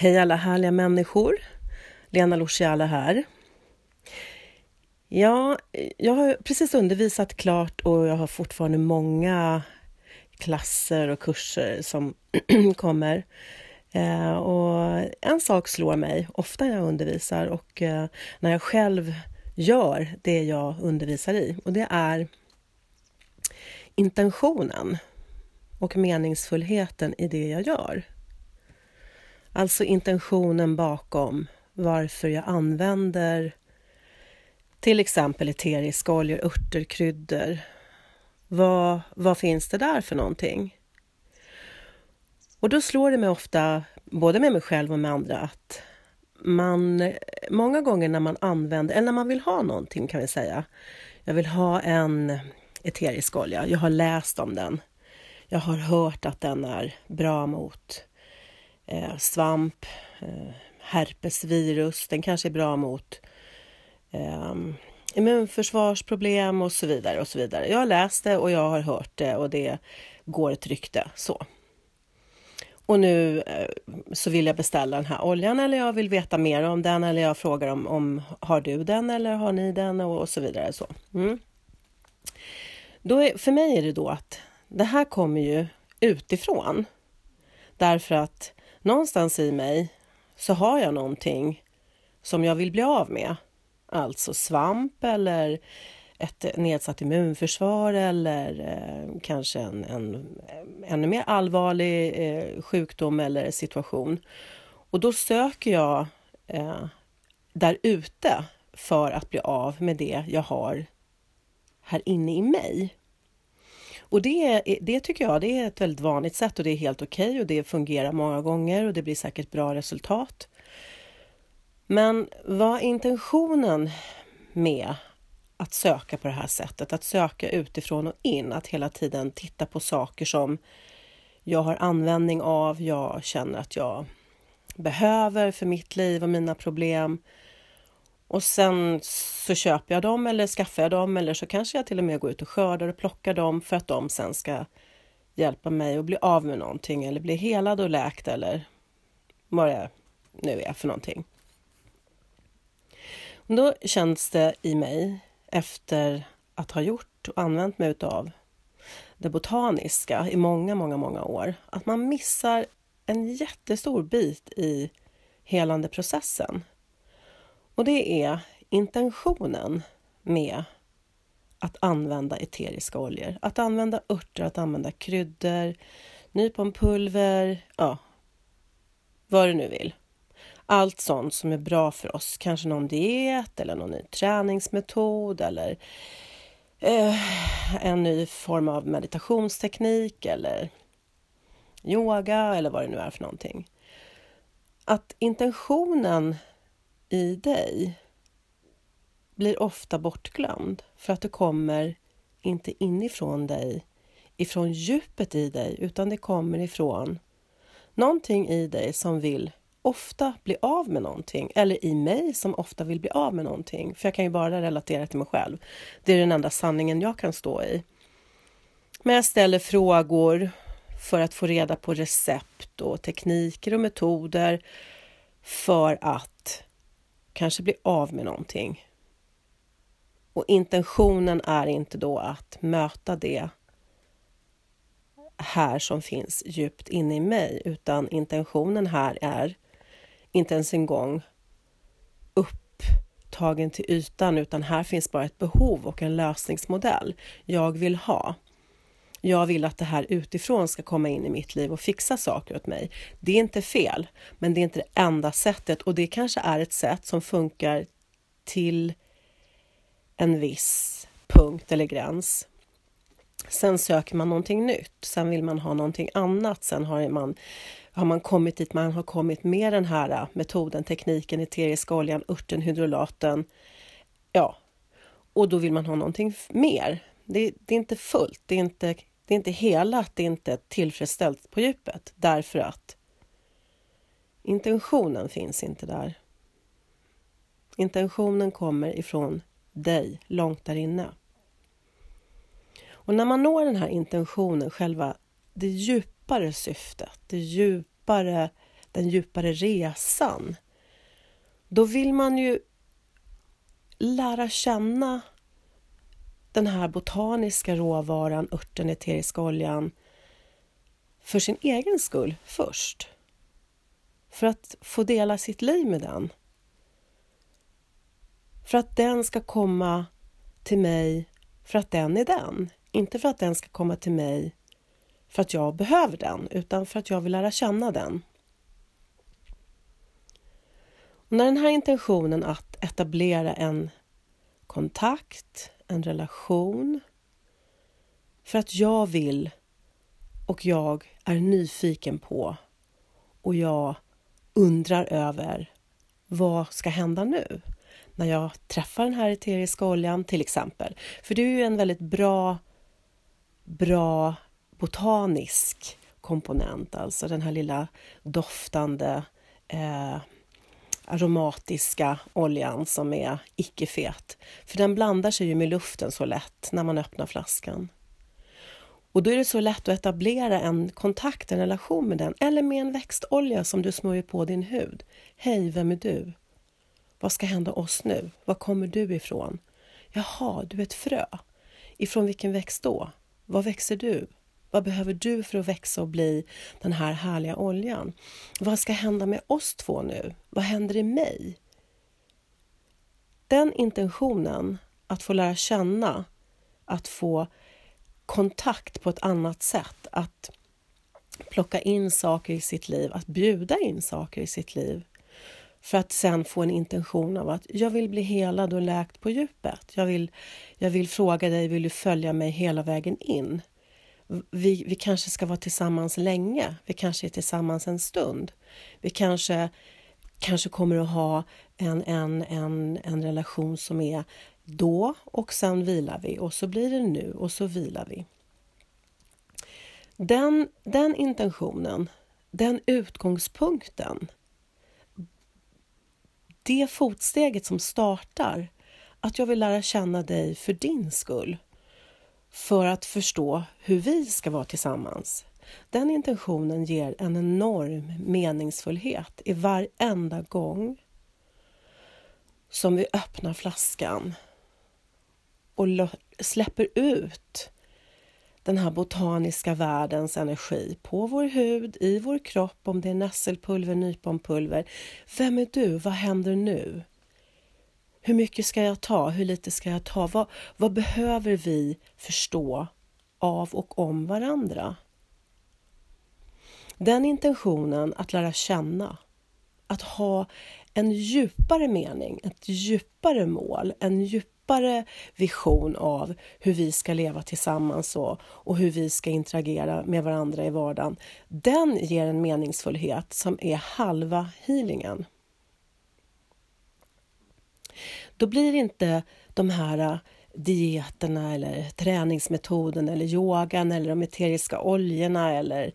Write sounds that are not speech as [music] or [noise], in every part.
Hej alla härliga människor! Lena Luciala här. Ja, jag har precis undervisat klart och jag har fortfarande många klasser och kurser som [clears throat] kommer. Eh, och en sak slår mig ofta när jag undervisar och eh, när jag själv gör det jag undervisar i och det är intentionen och meningsfullheten i det jag gör. Alltså intentionen bakom varför jag använder till exempel eteriska oljor, örter, kryddor. Vad, vad finns det där för någonting? Och då slår det mig ofta, både med mig själv och med andra, att man många gånger när man använder, eller när man vill ha någonting kan vi säga. Jag vill ha en eterisk olja, jag har läst om den. Jag har hört att den är bra mot eh, svamp, eh, herpesvirus, den kanske är bra mot eh, immunförsvarsproblem och så vidare och så vidare. Jag har läst det och jag har hört det och det går ett rykte så. Och nu eh, så vill jag beställa den här oljan eller jag vill veta mer om den eller jag frågar om, om har du den eller har ni den och, och så vidare. Så. Mm. Då är, för mig är det då att det här kommer ju utifrån. Därför att någonstans i mig så har jag någonting som jag vill bli av med. Alltså svamp eller ett nedsatt immunförsvar eller eh, kanske en, en ännu mer allvarlig eh, sjukdom eller situation. Och då söker jag eh, där ute för att bli av med det jag har här inne i mig. Och det, det tycker jag det är ett väldigt vanligt sätt och det är helt okej okay och det fungerar många gånger och det blir säkert bra resultat. Men vad är intentionen med att söka på det här sättet? Att söka utifrån och in, att hela tiden titta på saker som jag har användning av, jag känner att jag behöver för mitt liv och mina problem. Och sen så köper jag dem eller skaffar jag dem eller så kanske jag till och med går ut och skördar och plockar dem för att de sen ska hjälpa mig att bli av med någonting eller bli helad och läkt eller vad det nu är för någonting. Och då känns det i mig efter att ha gjort och använt mig utav det botaniska i många, många, många år, att man missar en jättestor bit i helande processen. Och det är intentionen med att använda eteriska oljor. Att använda örter, att använda kryddor, nyponpulver, ja, vad du nu vill. Allt sånt som är bra för oss. Kanske någon diet eller någon ny träningsmetod eller eh, en ny form av meditationsteknik eller yoga eller vad det nu är för någonting. Att intentionen i dig blir ofta bortglömd för att det kommer inte inifrån dig, ifrån djupet i dig, utan det kommer ifrån någonting i dig som vill ofta bli av med någonting, eller i mig som ofta vill bli av med någonting, för jag kan ju bara relatera till mig själv. Det är den enda sanningen jag kan stå i. Men jag ställer frågor för att få reda på recept och tekniker och metoder för att kanske bli av med någonting. Och intentionen är inte då att möta det här som finns djupt inne i mig, utan intentionen här är inte ens en gång upptagen till ytan, utan här finns bara ett behov och en lösningsmodell jag vill ha. Jag vill att det här utifrån ska komma in i mitt liv och fixa saker åt mig. Det är inte fel, men det är inte det enda sättet och det kanske är ett sätt som funkar till en viss punkt eller gräns. Sen söker man någonting nytt, sen vill man ha någonting annat, sen har man, har man kommit dit man har kommit med den här äh, metoden, tekniken, eteriska oljan, örten, hydrolaten. Ja, och då vill man ha någonting mer. Det, det, är inte fullt, det är inte, det är inte helat, det är inte tillfredsställt på djupet därför att intentionen finns inte där. Intentionen kommer ifrån dig långt där inne. Och när man når den här intentionen, själva det djupare syftet, det djupare den djupare resan, då vill man ju lära känna den här botaniska råvaran, örten, eteriska oljan, för sin egen skull först. För att få dela sitt liv med den. För att den ska komma till mig för att den är den. Inte för att den ska komma till mig för att jag behöver den, utan för att jag vill lära känna den. Och när den här intentionen att etablera en kontakt, en relation, för att jag vill och jag är nyfiken på och jag undrar över vad ska hända nu? När jag träffar den här eteriska oljan till exempel. För det är ju en väldigt bra, bra botanisk komponent, alltså den här lilla doftande eh, aromatiska oljan som är icke-fet. För den blandar sig ju med luften så lätt när man öppnar flaskan. Och då är det så lätt att etablera en kontakt, en relation med den, eller med en växtolja som du smörjer på din hud. Hej, vem är du? Vad ska hända oss nu? Var kommer du ifrån? Jaha, du är ett frö. Ifrån vilken växt då? Var växer du? Vad behöver du för att växa och bli den här härliga oljan? Vad ska hända med oss två nu? Vad händer i mig? Den intentionen, att få lära känna, att få kontakt på ett annat sätt, att plocka in saker i sitt liv, att bjuda in saker i sitt liv för att sen få en intention av att jag vill bli helad och läkt på djupet. Jag vill, jag vill fråga dig, vill du följa mig hela vägen in? Vi, vi kanske ska vara tillsammans länge, vi kanske är tillsammans en stund. Vi kanske, kanske kommer att ha en, en, en, en relation som är då och sen vilar vi och så blir det nu och så vilar vi. Den, den intentionen, den utgångspunkten, det fotsteget som startar, att jag vill lära känna dig för din skull, för att förstå hur vi ska vara tillsammans. Den intentionen ger en enorm meningsfullhet i varenda gång som vi öppnar flaskan och släpper ut den här botaniska världens energi på vår hud, i vår kropp, om det är nässelpulver, nyponpulver. Vem är du? Vad händer nu? Hur mycket ska jag ta? Hur lite ska jag ta? Vad, vad behöver vi förstå av och om varandra? Den intentionen att lära känna, att ha en djupare mening, ett djupare mål, en djupare vision av hur vi ska leva tillsammans och, och hur vi ska interagera med varandra i vardagen, den ger en meningsfullhet som är halva healingen. Då blir inte de här äh, dieterna eller träningsmetoden eller yogan eller de eteriska oljorna eller,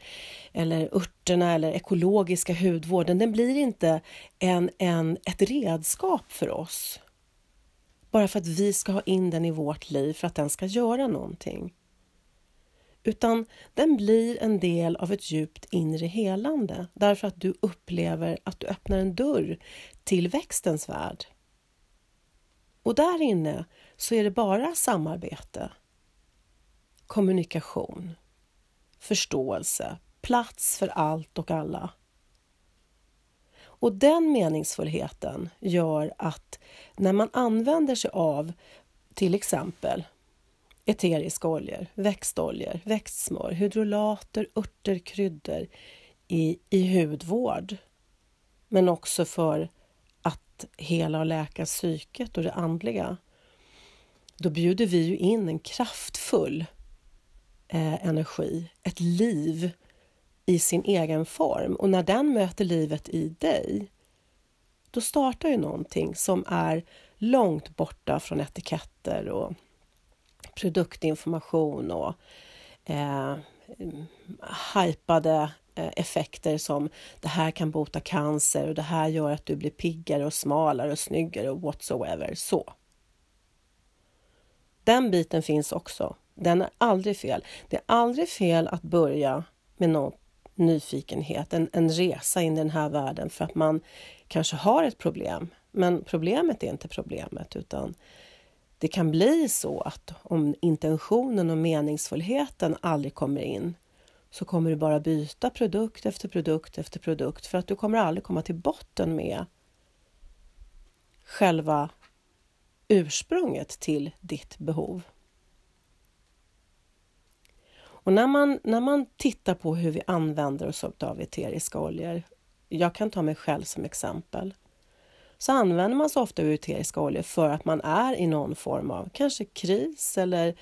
eller örterna eller ekologiska hudvården, den blir inte en, en, ett redskap för oss bara för att vi ska ha in den i vårt liv för att den ska göra någonting. Utan den blir en del av ett djupt inre helande därför att du upplever att du öppnar en dörr till växtens värld. Och där inne så är det bara samarbete, kommunikation, förståelse, plats för allt och alla. Och den meningsfullheten gör att när man använder sig av till exempel eteriska oljor, växtoljor, växtsmör, hydrolater, örter, kryddor i, i hudvård, men också för att hela och läka psyket och det andliga, då bjuder vi ju in en kraftfull eh, energi, ett liv i sin egen form. Och när den möter livet i dig då startar ju någonting som är långt borta från etiketter och produktinformation och eh, hypade Eh, effekter som det här kan bota cancer och det här gör att du blir piggare och smalare och snyggare och whatsoever. Så. Den biten finns också. Den är aldrig fel. Det är aldrig fel att börja med någon nyfikenhet, en, en resa in i den här världen för att man kanske har ett problem. Men problemet är inte problemet utan det kan bli så att om intentionen och meningsfullheten aldrig kommer in så kommer du bara byta produkt efter produkt efter produkt för att du kommer aldrig komma till botten med själva ursprunget till ditt behov. Och när man, när man tittar på hur vi använder oss av eteriska oljor, jag kan ta mig själv som exempel, så använder man sig ofta av eteriska oljor för att man är i någon form av kanske kris eller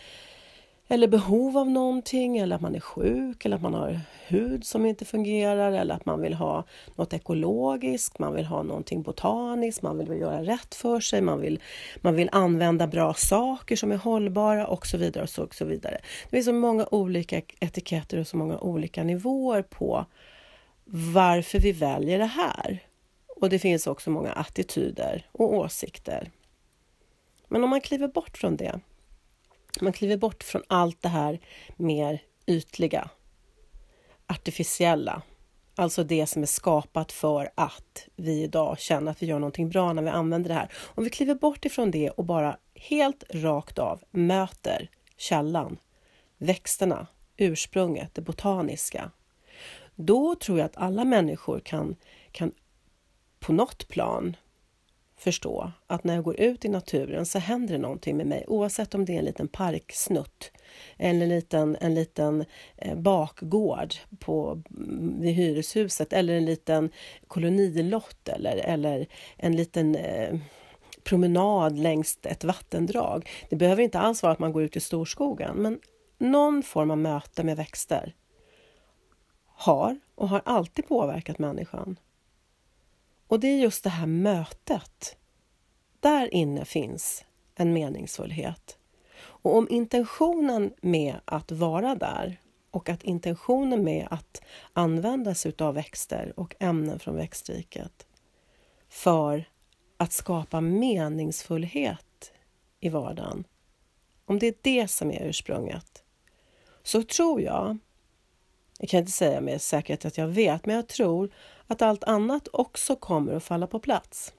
eller behov av någonting eller att man är sjuk eller att man har hud som inte fungerar eller att man vill ha något ekologiskt, man vill ha någonting botaniskt, man vill göra rätt för sig, man vill, man vill använda bra saker som är hållbara och så vidare och så, och så vidare. Det finns så många olika etiketter och så många olika nivåer på varför vi väljer det här. Och det finns också många attityder och åsikter. Men om man kliver bort från det man kliver bort från allt det här mer ytliga, artificiella, alltså det som är skapat för att vi idag känner att vi gör någonting bra när vi använder det här. Om vi kliver bort ifrån det och bara helt rakt av möter källan, växterna, ursprunget, det botaniska, då tror jag att alla människor kan, kan på något plan förstå att när jag går ut i naturen så händer det någonting med mig oavsett om det är en liten parksnutt eller en liten, en liten eh, bakgård på, mm, vid hyreshuset eller en liten kolonilott eller, eller en liten eh, promenad längs ett vattendrag. Det behöver inte alls vara att man går ut i storskogen men någon form av möte med växter har och har alltid påverkat människan. Och det är just det här mötet. Där inne finns en meningsfullhet. Och om intentionen med att vara där och att intentionen med att använda sig av växter och ämnen från växtriket för att skapa meningsfullhet i vardagen, om det är det som är ursprunget, så tror jag, jag kan inte säga med säkerhet att jag vet, men jag tror att allt annat också kommer att falla på plats.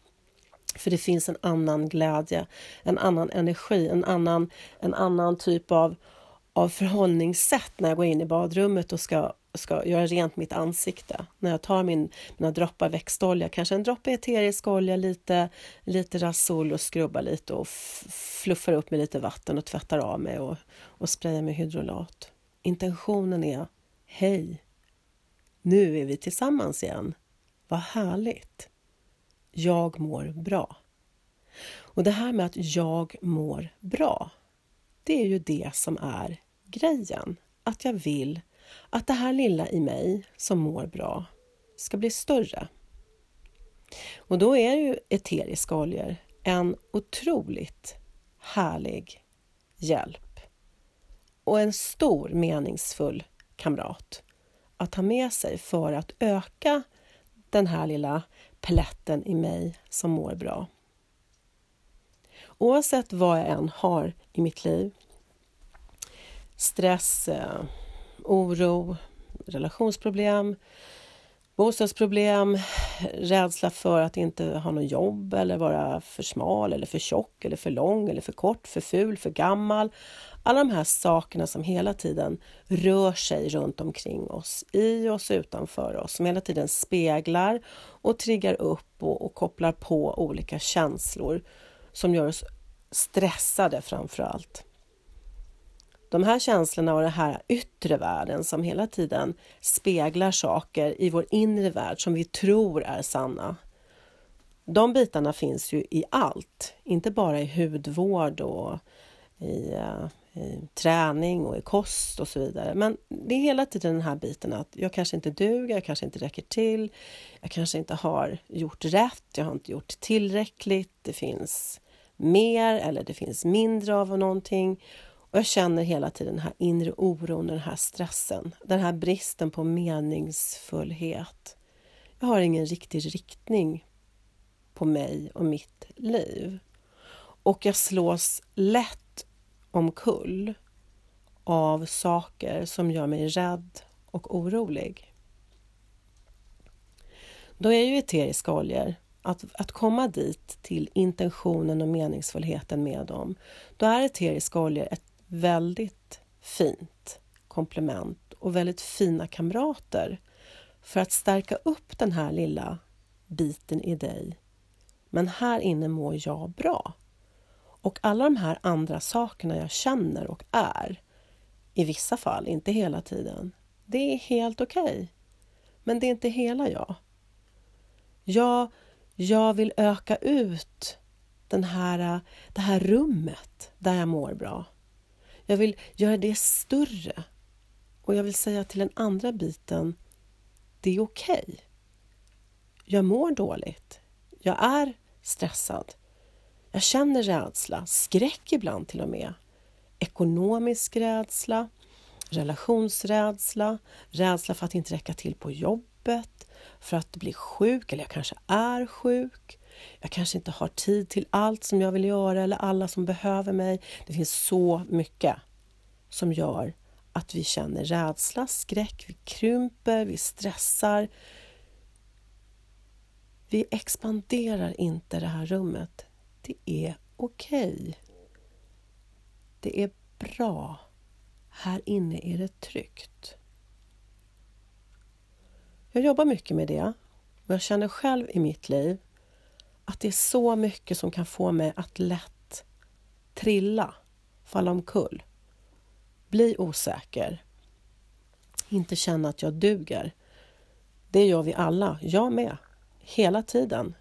För det finns en annan glädje, en annan energi, en annan, en annan typ av, av förhållningssätt när jag går in i badrummet och ska, ska göra rent mitt ansikte. När jag tar min, mina droppar växtolja, kanske en droppe eterisk olja, lite, lite rasol och skrubbar lite och fluffar upp med lite vatten och tvättar av mig och, och sprayar med hydrolat. Intentionen är Hej! Nu är vi tillsammans igen. Vad härligt! Jag mår bra. Och det här med att jag mår bra, det är ju det som är grejen. Att jag vill att det här lilla i mig som mår bra ska bli större. Och då är ju eteriska oljor en otroligt härlig hjälp och en stor meningsfull kamrat att ha med sig för att öka den här lilla plätten i mig som mår bra. Oavsett vad jag än har i mitt liv, stress, eh, oro, relationsproblem, bostadsproblem, rädsla för att inte ha något jobb eller vara för smal eller för tjock eller för lång eller för kort, för ful, för gammal. Alla de här sakerna som hela tiden rör sig runt omkring oss, i oss, utanför oss, som hela tiden speglar och triggar upp och, och kopplar på olika känslor som gör oss stressade framför allt. De här känslorna och den här yttre världen som hela tiden speglar saker i vår inre värld som vi tror är sanna. De bitarna finns ju i allt, inte bara i hudvård och i eh, i träning och i kost och så vidare. Men det är hela tiden den här biten att jag kanske inte duger, jag kanske inte räcker till, jag kanske inte har gjort rätt, jag har inte gjort tillräckligt, det finns mer eller det finns mindre av någonting. Och jag känner hela tiden den här inre oron, den här stressen, den här bristen på meningsfullhet. Jag har ingen riktig riktning på mig och mitt liv. Och jag slås lätt omkull av saker som gör mig rädd och orolig. Då är ju eteriska oljor, att, att komma dit till intentionen och meningsfullheten med dem, då är eteriska oljor ett väldigt fint komplement och väldigt fina kamrater för att stärka upp den här lilla biten i dig. Men här inne mår jag bra. Och alla de här andra sakerna jag känner och är, i vissa fall, inte hela tiden, det är helt okej. Okay. Men det är inte hela jag. Jag, jag vill öka ut den här, det här rummet där jag mår bra. Jag vill göra det större. Och jag vill säga till den andra biten, det är okej. Okay. Jag mår dåligt. Jag är stressad. Jag känner rädsla, skräck ibland till och med. Ekonomisk rädsla, relationsrädsla, rädsla för att inte räcka till på jobbet, för att bli sjuk eller jag kanske är sjuk. Jag kanske inte har tid till allt som jag vill göra eller alla som behöver mig. Det finns så mycket som gör att vi känner rädsla, skräck, vi krymper, vi stressar. Vi expanderar inte det här rummet. Det är okej. Okay. Det är bra. Här inne är det tryggt. Jag jobbar mycket med det och jag känner själv i mitt liv att det är så mycket som kan få mig att lätt trilla, falla omkull, bli osäker, inte känna att jag duger. Det gör vi alla, jag med, hela tiden.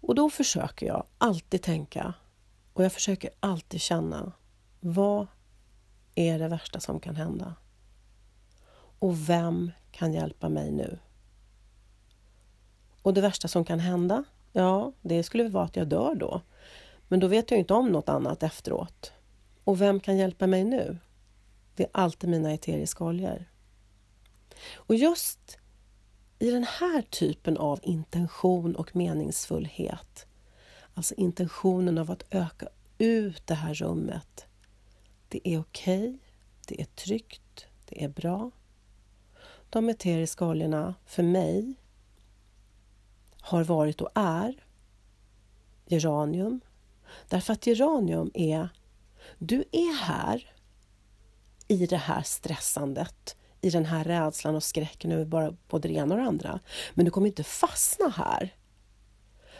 Och då försöker jag alltid tänka och jag försöker alltid känna vad är det värsta som kan hända? Och vem kan hjälpa mig nu? Och det värsta som kan hända, ja, det skulle vara att jag dör då. Men då vet jag inte om något annat efteråt. Och vem kan hjälpa mig nu? Det är alltid mina eteriska oljor. Och just i den här typen av intention och meningsfullhet, alltså intentionen av att öka ut det här rummet. Det är okej, okay, det är tryggt, det är bra. De eteriska oljorna för mig har varit och är geranium. Därför att geranium är, du är här i det här stressandet, i den här rädslan och skräcken över bara både det ena och det andra. Men du kommer inte fastna här.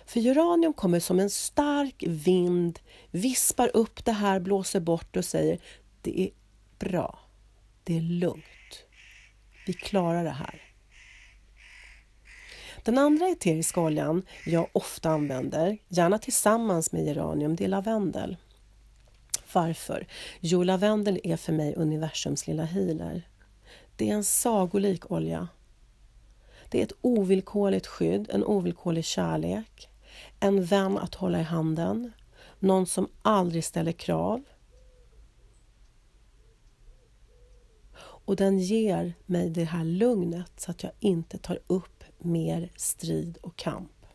För geranium kommer som en stark vind, vispar upp det här, blåser bort och säger det är bra, det är lugnt, vi klarar det här. Den andra eteriska oljan jag ofta använder, gärna tillsammans med geranium, det är lavendel. Varför? Jo, lavendel är för mig universums lilla healer. Det är en sagolik olja. Det är ett ovillkorligt skydd, en ovillkorlig kärlek, en vän att hålla i handen, någon som aldrig ställer krav. Och den ger mig det här lugnet så att jag inte tar upp mer strid och kamp.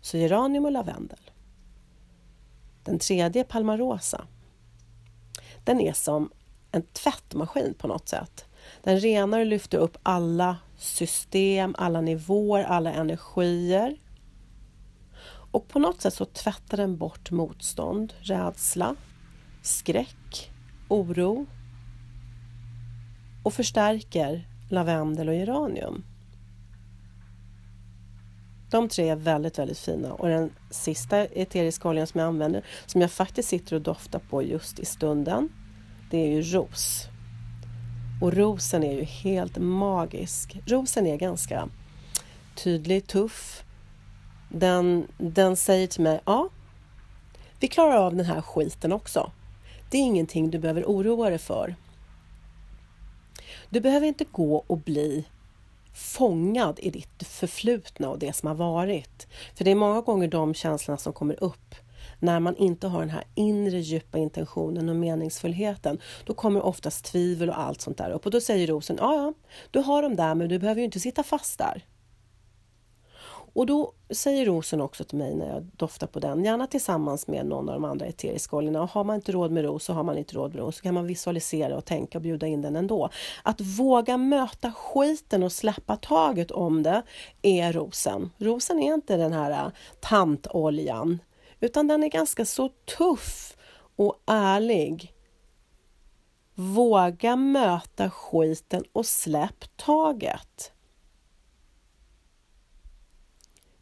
Så geranium och lavendel. Den tredje, palmarosa. Den är som en tvättmaskin på något sätt. Den renar och lyfter upp alla system, alla nivåer, alla energier. Och på något sätt så tvättar den bort motstånd, rädsla, skräck, oro och förstärker lavendel och geranium. De tre är väldigt, väldigt fina och den sista eteriska oljan som jag använder, som jag faktiskt sitter och doftar på just i stunden, det är ju ros. Och rosen är ju helt magisk. Rosen är ganska tydlig, tuff. Den, den säger till mig, ja, vi klarar av den här skiten också. Det är ingenting du behöver oroa dig för. Du behöver inte gå och bli fångad i ditt förflutna och det som har varit. För det är många gånger de känslorna som kommer upp när man inte har den här inre djupa intentionen och meningsfullheten, då kommer oftast tvivel och allt sånt där upp. Och då säger rosen, ja, ja, du har dem där, men du behöver ju inte sitta fast där. Och då säger rosen också till mig när jag doftar på den, gärna tillsammans med någon av de andra eteriska oljorna. Och har man inte råd med ros så har man inte råd med ros, så kan man visualisera och tänka och bjuda in den ändå. Att våga möta skiten och släppa taget om det är rosen. Rosen är inte den här äh, tantoljan, utan den är ganska så tuff och ärlig. Våga möta skiten och släpp taget.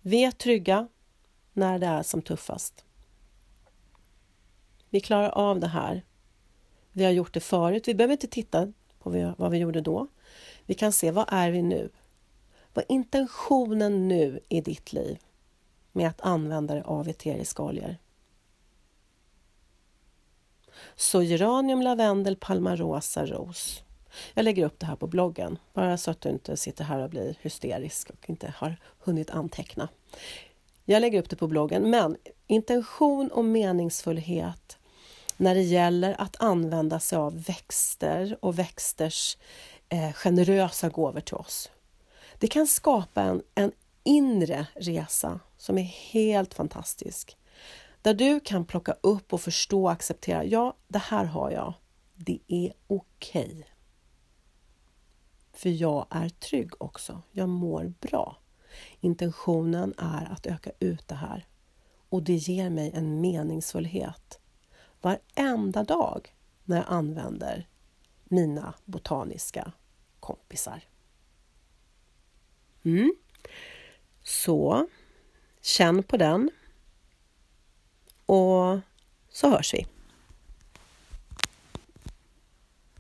Vi är trygga när det är som tuffast. Vi klarar av det här. Vi har gjort det förut. Vi behöver inte titta på vad vi gjorde då. Vi kan se, vad är vi nu? Vad är intentionen nu i ditt liv med att använda dig av eteriska oljor? Så geranium, lavendel, palmarosa, ros. Jag lägger upp det här på bloggen, bara så att du inte sitter här och blir hysterisk och inte har hunnit anteckna. Jag lägger upp det på bloggen, men intention och meningsfullhet när det gäller att använda sig av växter och växters eh, generösa gåvor till oss. Det kan skapa en, en inre resa som är helt fantastisk. Där du kan plocka upp och förstå och acceptera, ja, det här har jag. Det är okej. Okay. För jag är trygg också. Jag mår bra. Intentionen är att öka ut det här och det ger mig en meningsfullhet varenda dag när jag använder mina botaniska kompisar. Mm. Så känn på den och så hörs vi.